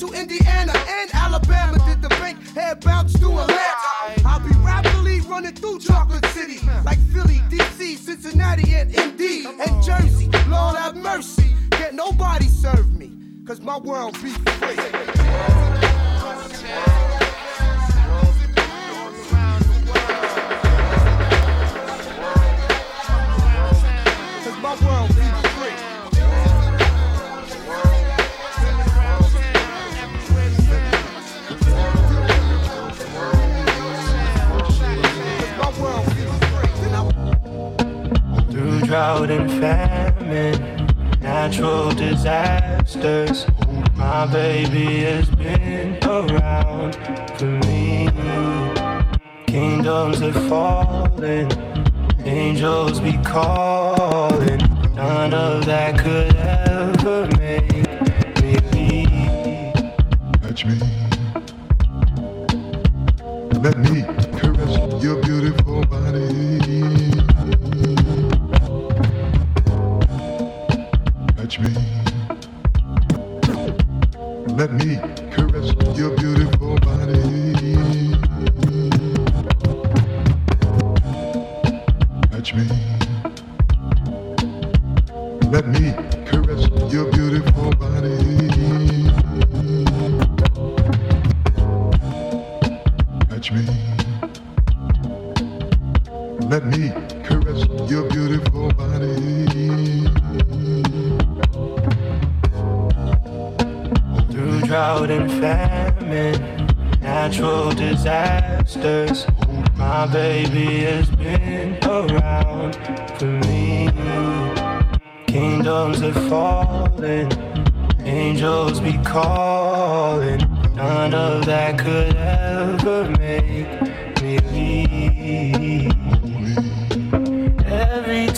to Indiana and Alabama. Did the bank head bounce through Atlanta? I'll be rapidly running through Chocolate City, like Philly, DC, Cincinnati, and ND, and Jersey. Lord have mercy, can't nobody serve me, cause my world be free. drought and famine, natural disasters. My baby has been around for me. Kingdoms have fallen, angels be calling. None of that could ever.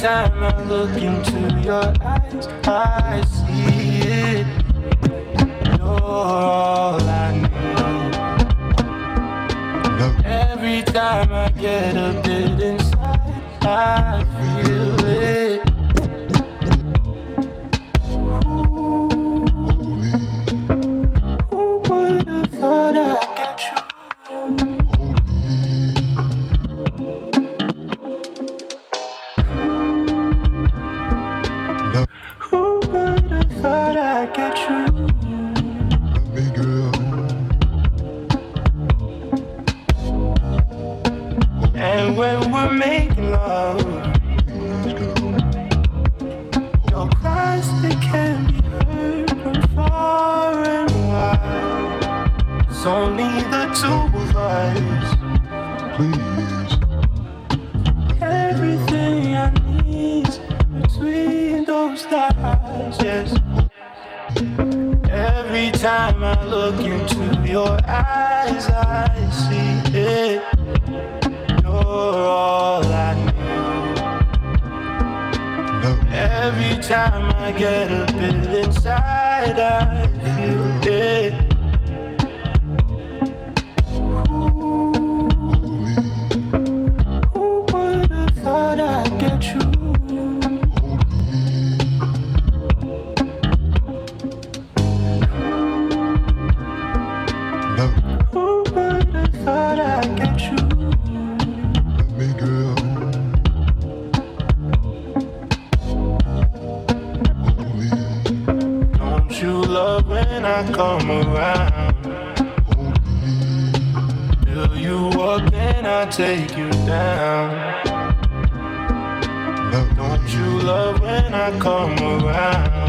time I look into your eyes, I see it. You're all I need. Every time I get a bit inside, I feel. I come around?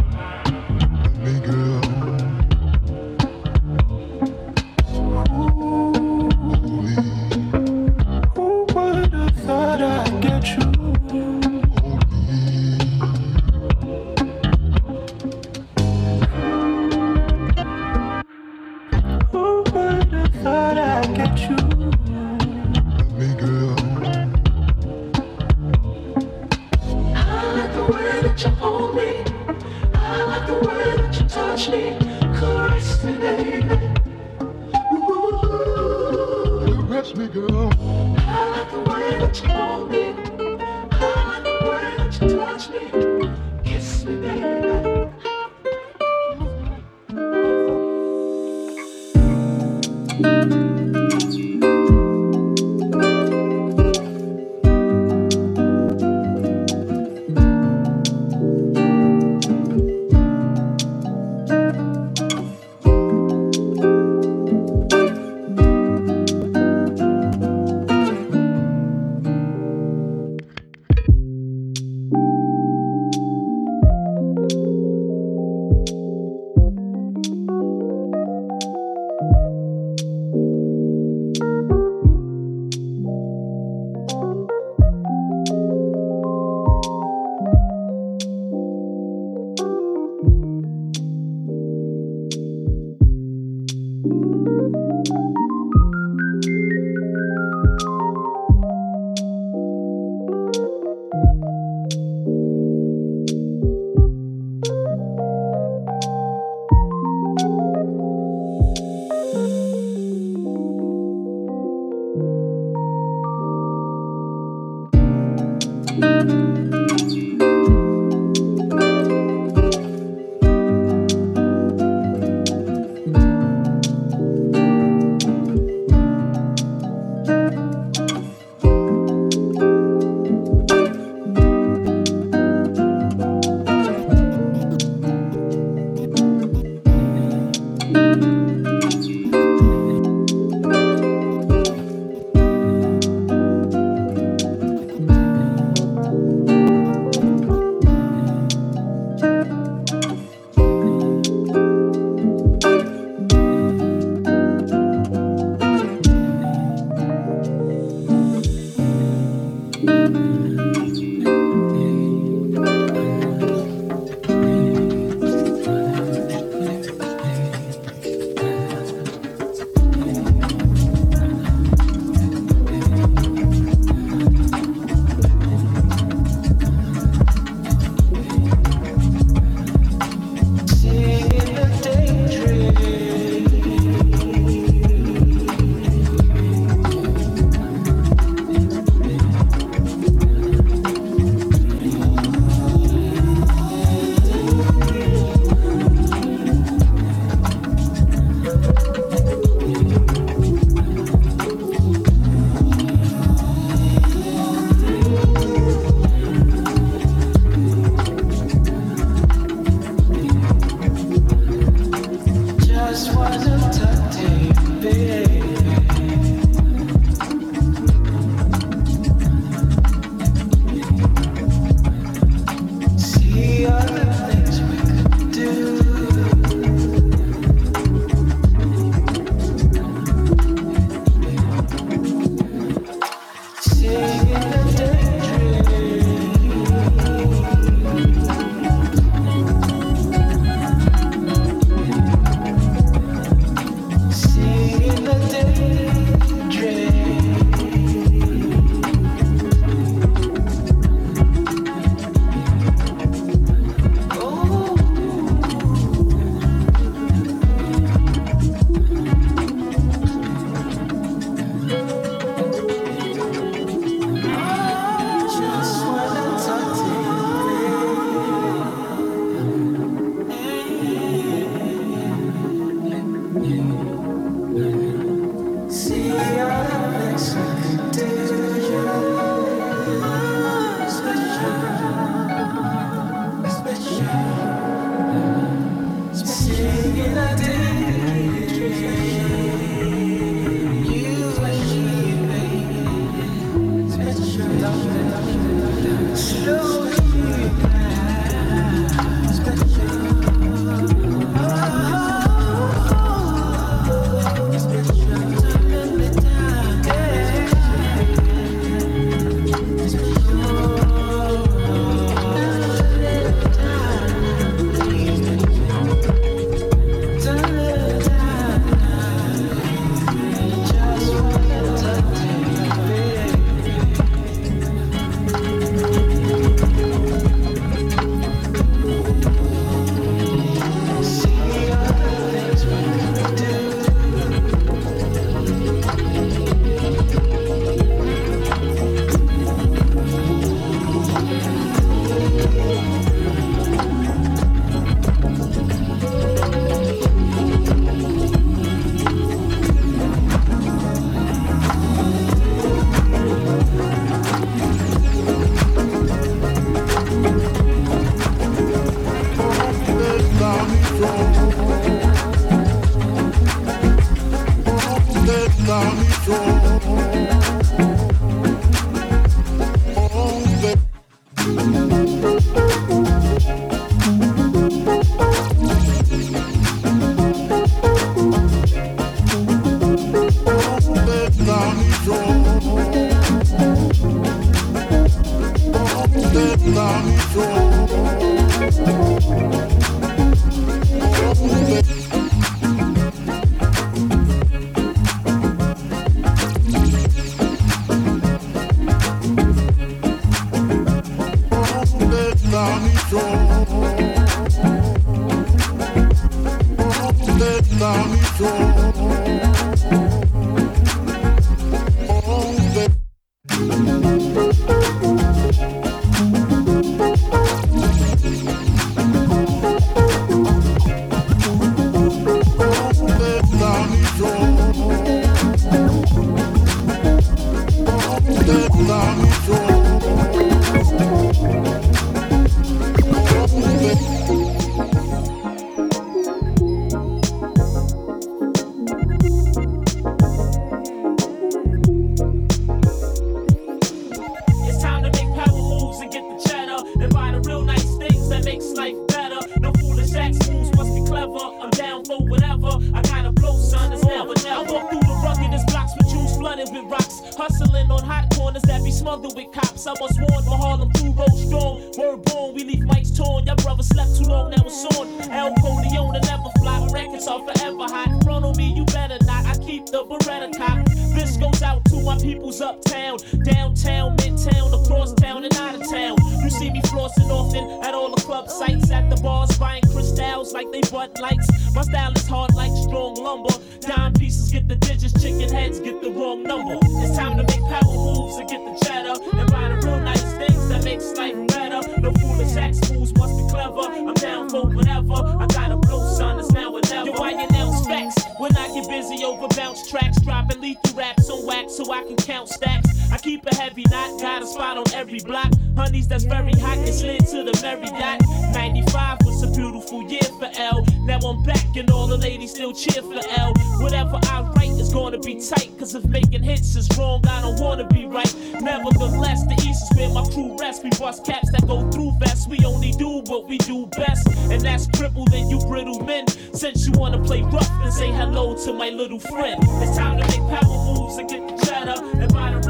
I believe you raps on wax so I can count stacks. Keep a heavy knot, got a spot on every block. Honeys that's very hot can slid to the very dot. 95 was a beautiful year for L. Now I'm back and all the ladies still cheer for L. Whatever I write is gonna be tight, cause if making hits is wrong, I don't wanna be right. Nevertheless, the East is where my crew rests. We bust caps that go through vests. We only do what we do best, and that's crippled and you brittle men. Since you wanna play rough, then say hello to my little friend. It's time to make power moves and get the cheddar and the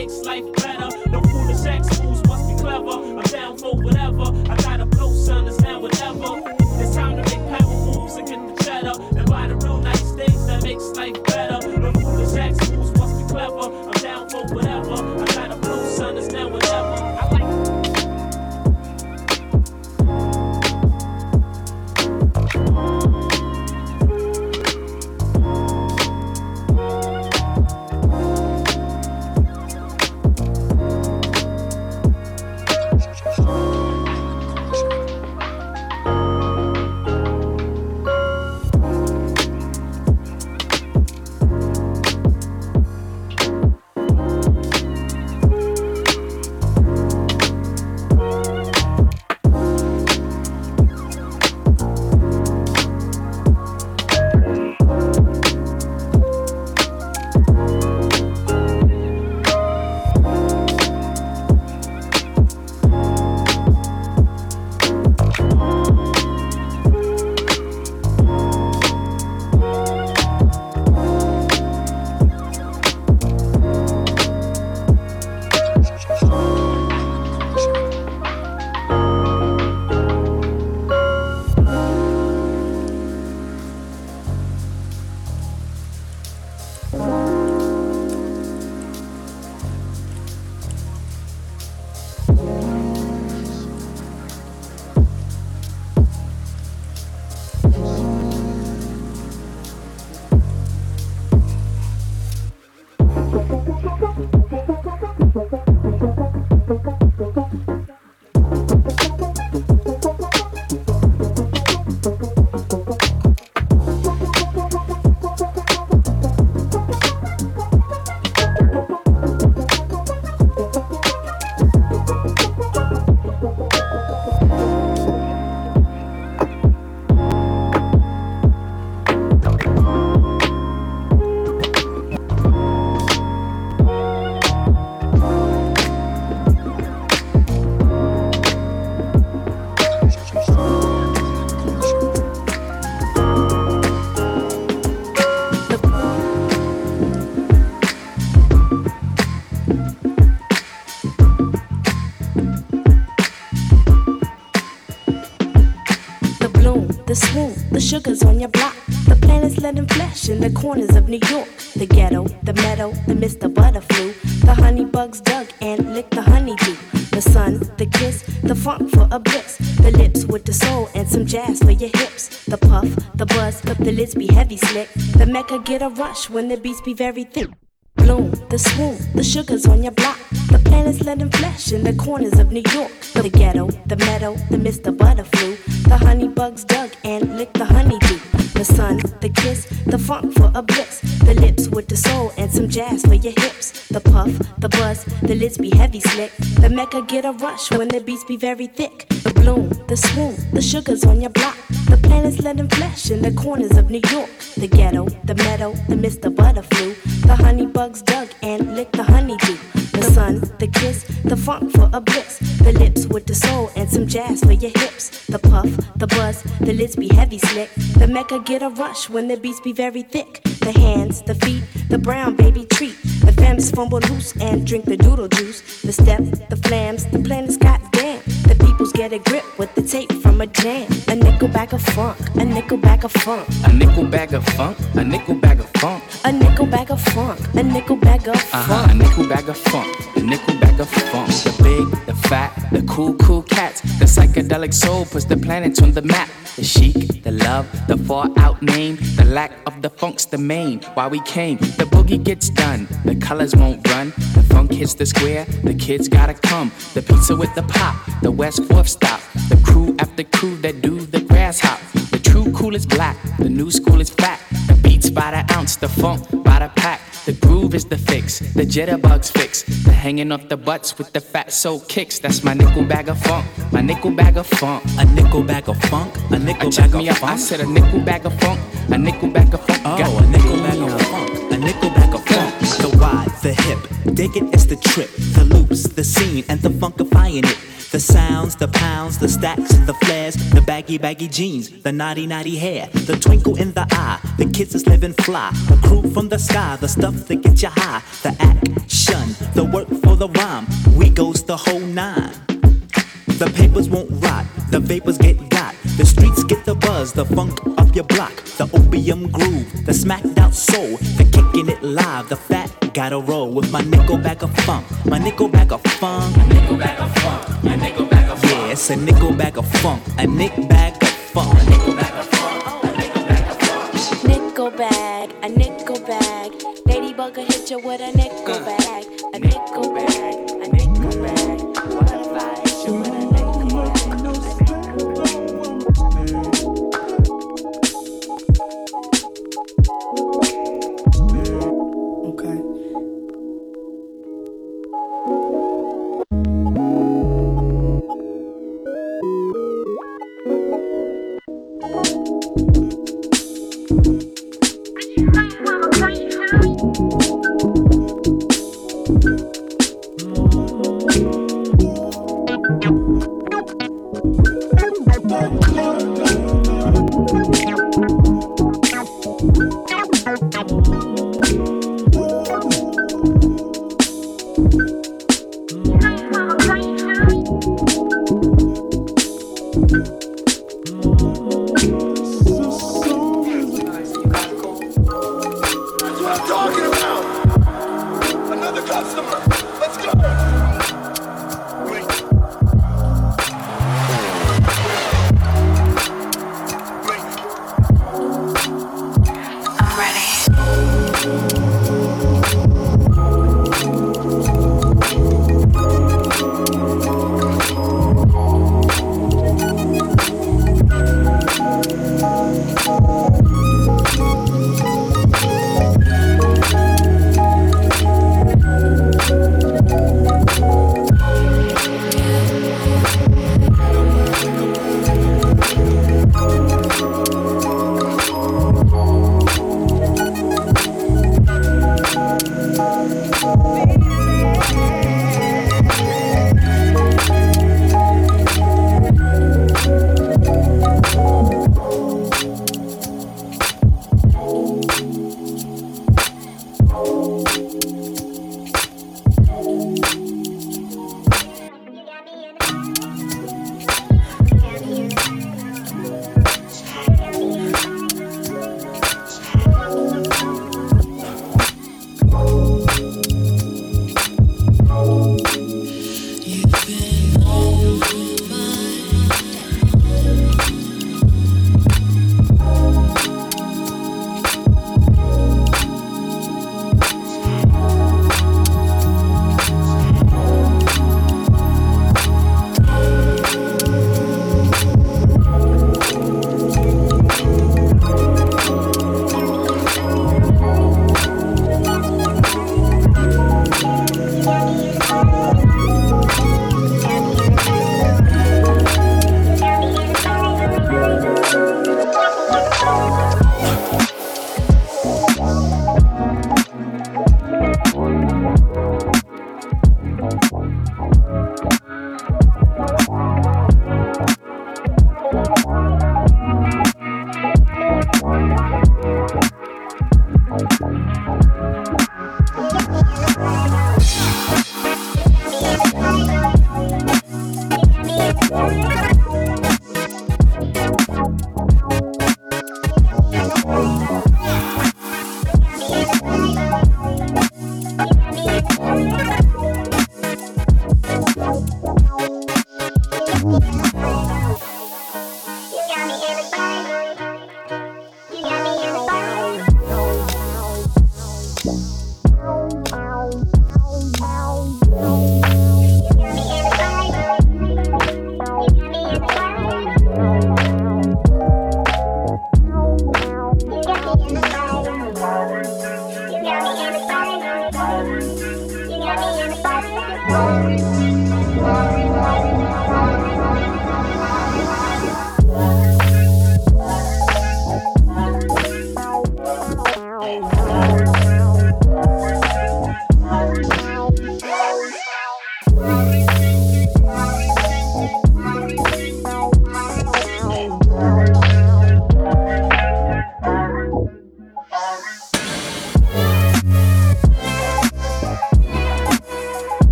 makes life better. No foolish ex fools must be clever. I'm down for whatever. I gotta blow, son, it's now whatever. It's time to make power moves and get the cheddar. And buy the real nice things that makes life better. Sugars on your block. The planets letting flesh in the corners of New York. The ghetto, the meadow, the Mr. Butterfly, The honey bugs dug and licked the honeydew. The sun, the kiss, the funk for a bliss. The lips with the soul and some jazz for your hips. The puff, the buzz, the lids be heavy slick. The mecca get a rush when the beats be very thick. Bloom, the swoon, the sugars on your block. The planets letting flesh in the corners of New York. The ghetto, the meadow, the Mr. Butterfly, The honey bugs dug and the honeydew. The sun, the kiss, the funk for a bliss. The lips with the soul and some jazz for your hips. The puff, the buzz, the lids be heavy slick. The mecca get a rush when the beats be very thick. The bloom, the swoon, the sugars on your block. The planets letting flesh in the corners of New York. The ghetto, the meadow, the Mr. Butterfly. The honey bugs dug and licked the honeydew. The sun, the kiss, the funk for a bliss. The lips with the soul and some jazz for your hips. The puff, the buzz, the lids be heavy slick. The mecca get a rush when the beats be very thick. The hands, the feet, the brown baby treat. The femmes fumble loose and drink the doodle juice. The step, the flams, the plan planets goddamn. The peoples get a grip with the tape from a jam. A nickel bag of funk, a nickel bag of funk. A nickel bag of funk, a nickel bag of funk. A nickel bag of funk, a nickel bag of Uh-huh, a nickel bag of funk, a nickel bag of funk. The big, the fat, the cool, cool cats. The psychedelic soul puts the planets on the map. The chic, the love, the far out name. The lack of the funk's the main. Why we came, the boogie gets done. The colors won't run. The funk hits the square, the kids gotta come. The pizza with the pop, the West Fourth stop. The crew after crew that do the grass hop. The true cool is black, the new school is fat. The beats by the ounce, the funk by the pack. The groove is the fix, the jitterbugs fix. The hanging off the butts with the fat soul kicks. That's my nickel bag of funk, my nickel bag of funk. A nickel bag of funk, a I nickel check bag me of up, I said a nickel bag of funk, a nickel bag of funk. Oh, Got a nickel bag of funk, a nickel bag of funk. The hip, dig it is the trip, the loops, the scene, and the funkifying it. The sounds, the pounds, the stacks, the flares, the baggy, baggy jeans, the naughty, naughty hair, the twinkle in the eye, the kids is living fly, the crew from the sky, the stuff that gets you high, the action, the work for the rhyme. We goes the whole nine. The papers won't rot, the vapors get got. The streets get the buzz, the funk of your block. The opium groove, the smacked out soul. The kicking it live, the fat gotta roll with my nickel bag of funk. My nickel bag of funk. nickel bag of funk, a nickel bag of funk. Yeah, it's a nickel bag of funk. A nick bag of funk. Nickel bag, a nickel bag. Ladybug will hit you with a nickel uh. bag. A nickel bag, a nickel bag. Butterfly hit you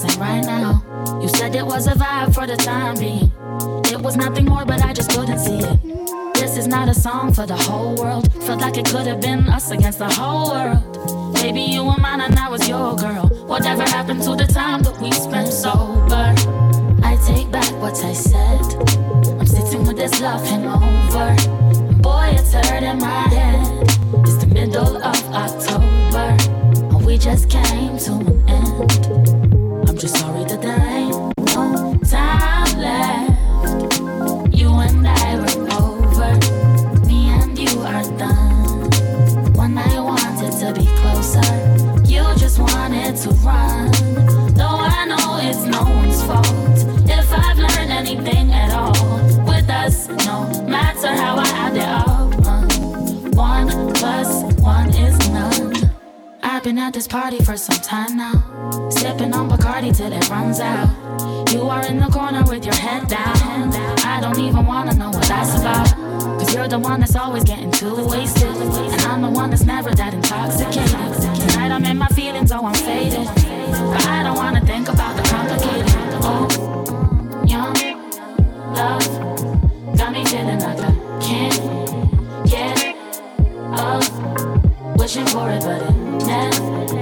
this right now. You said it was a vibe for the time being. It was nothing more, but I just couldn't see it. This is not a song for the whole world. Felt like it could have been us against the whole world. Baby, you were mine and I was your girl. Whatever happened to the time that we spent sober? I take back what I said. I'm sitting with this love over. Boy, it's hurting my head. It's the middle of October, and we just came to an end. I'm just sorry to die. No time left. You and I were over. Me and you are done. When I wanted to be closer, you just wanted to run. Though I know it's no one's fault. If I've learned anything at all, with us, no matter how I add it up, one plus one is none. I've been at this party for some time now. Sipping on Bacardi till it runs out. You are in the corner with your head down. I don't even wanna know what that's about. Cause you're the one that's always getting too wasted. And I'm the one that's never that intoxicated. Tonight I'm in my feelings, oh, I'm faded. But I don't wanna think about the complicated. Oh, young love got me feeling like I can't get up. Wishing for it, but it never.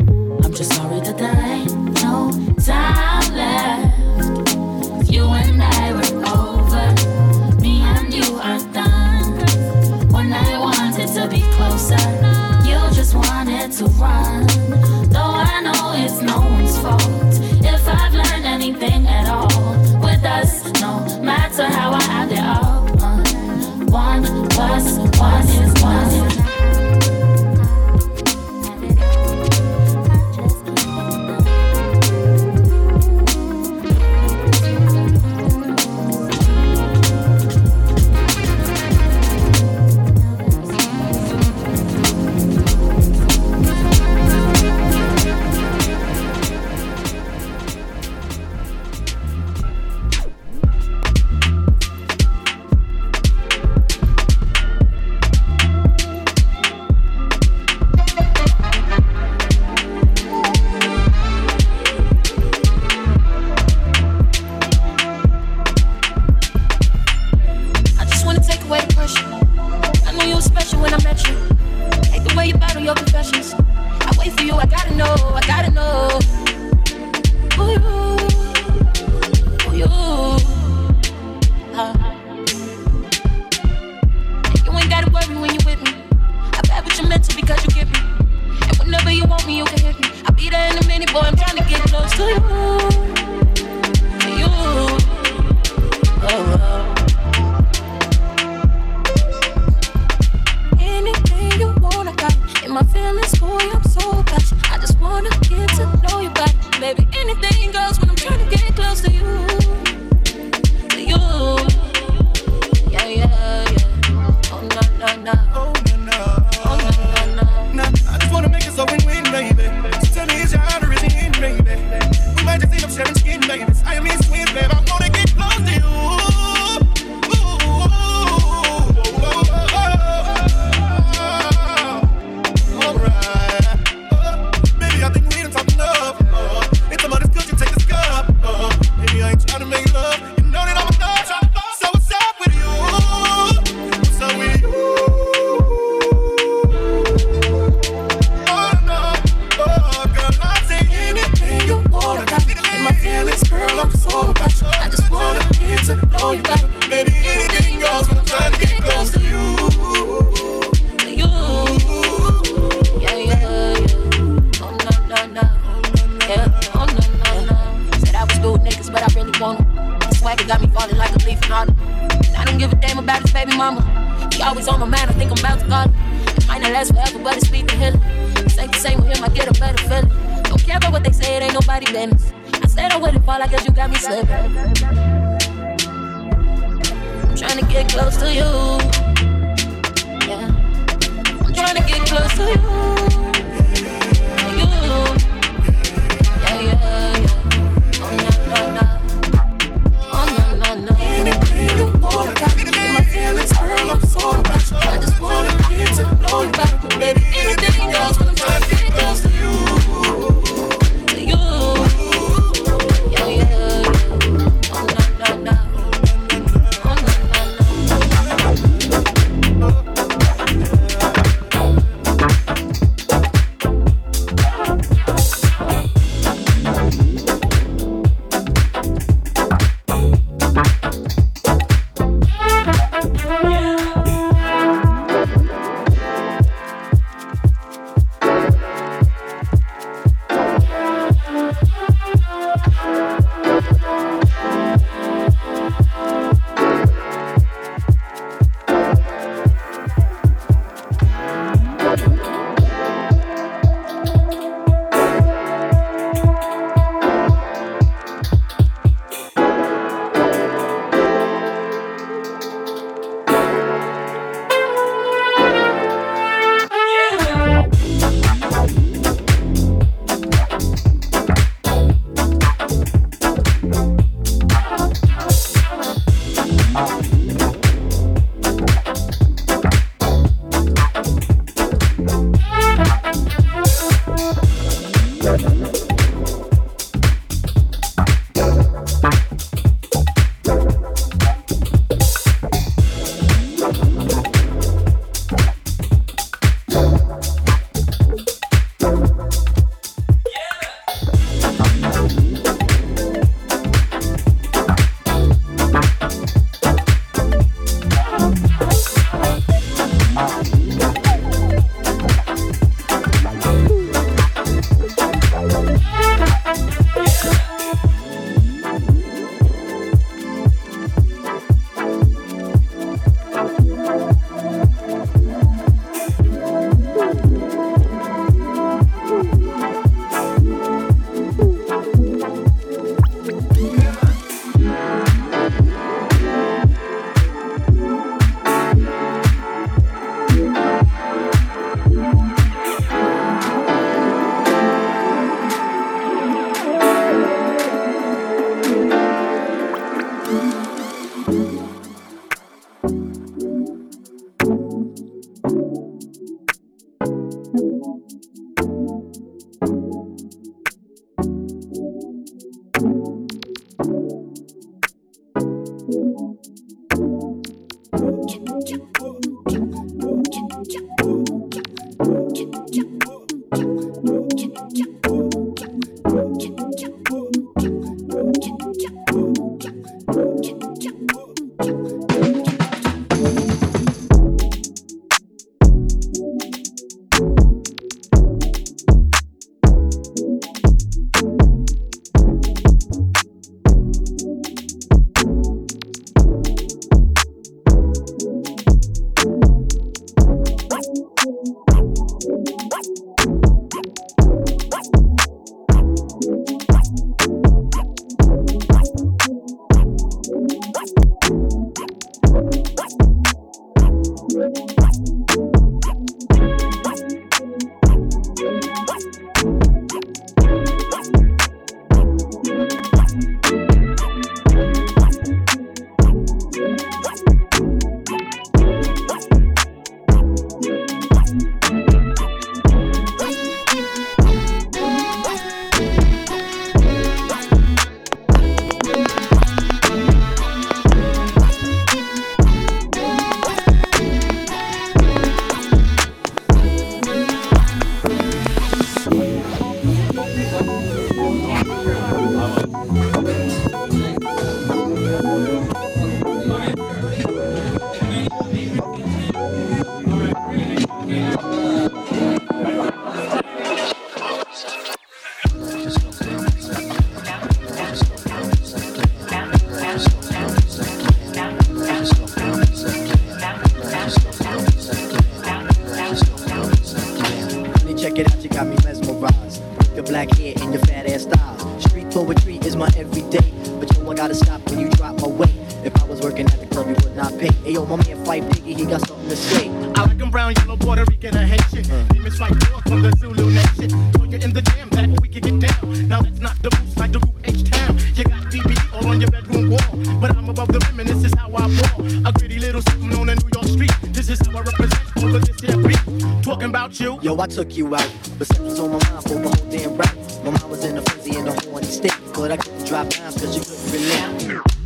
took you out. But sex was on my mind for the whole damn ride. My mind was in a frenzy in a horny state. But I couldn't drop down cause you couldn't relate.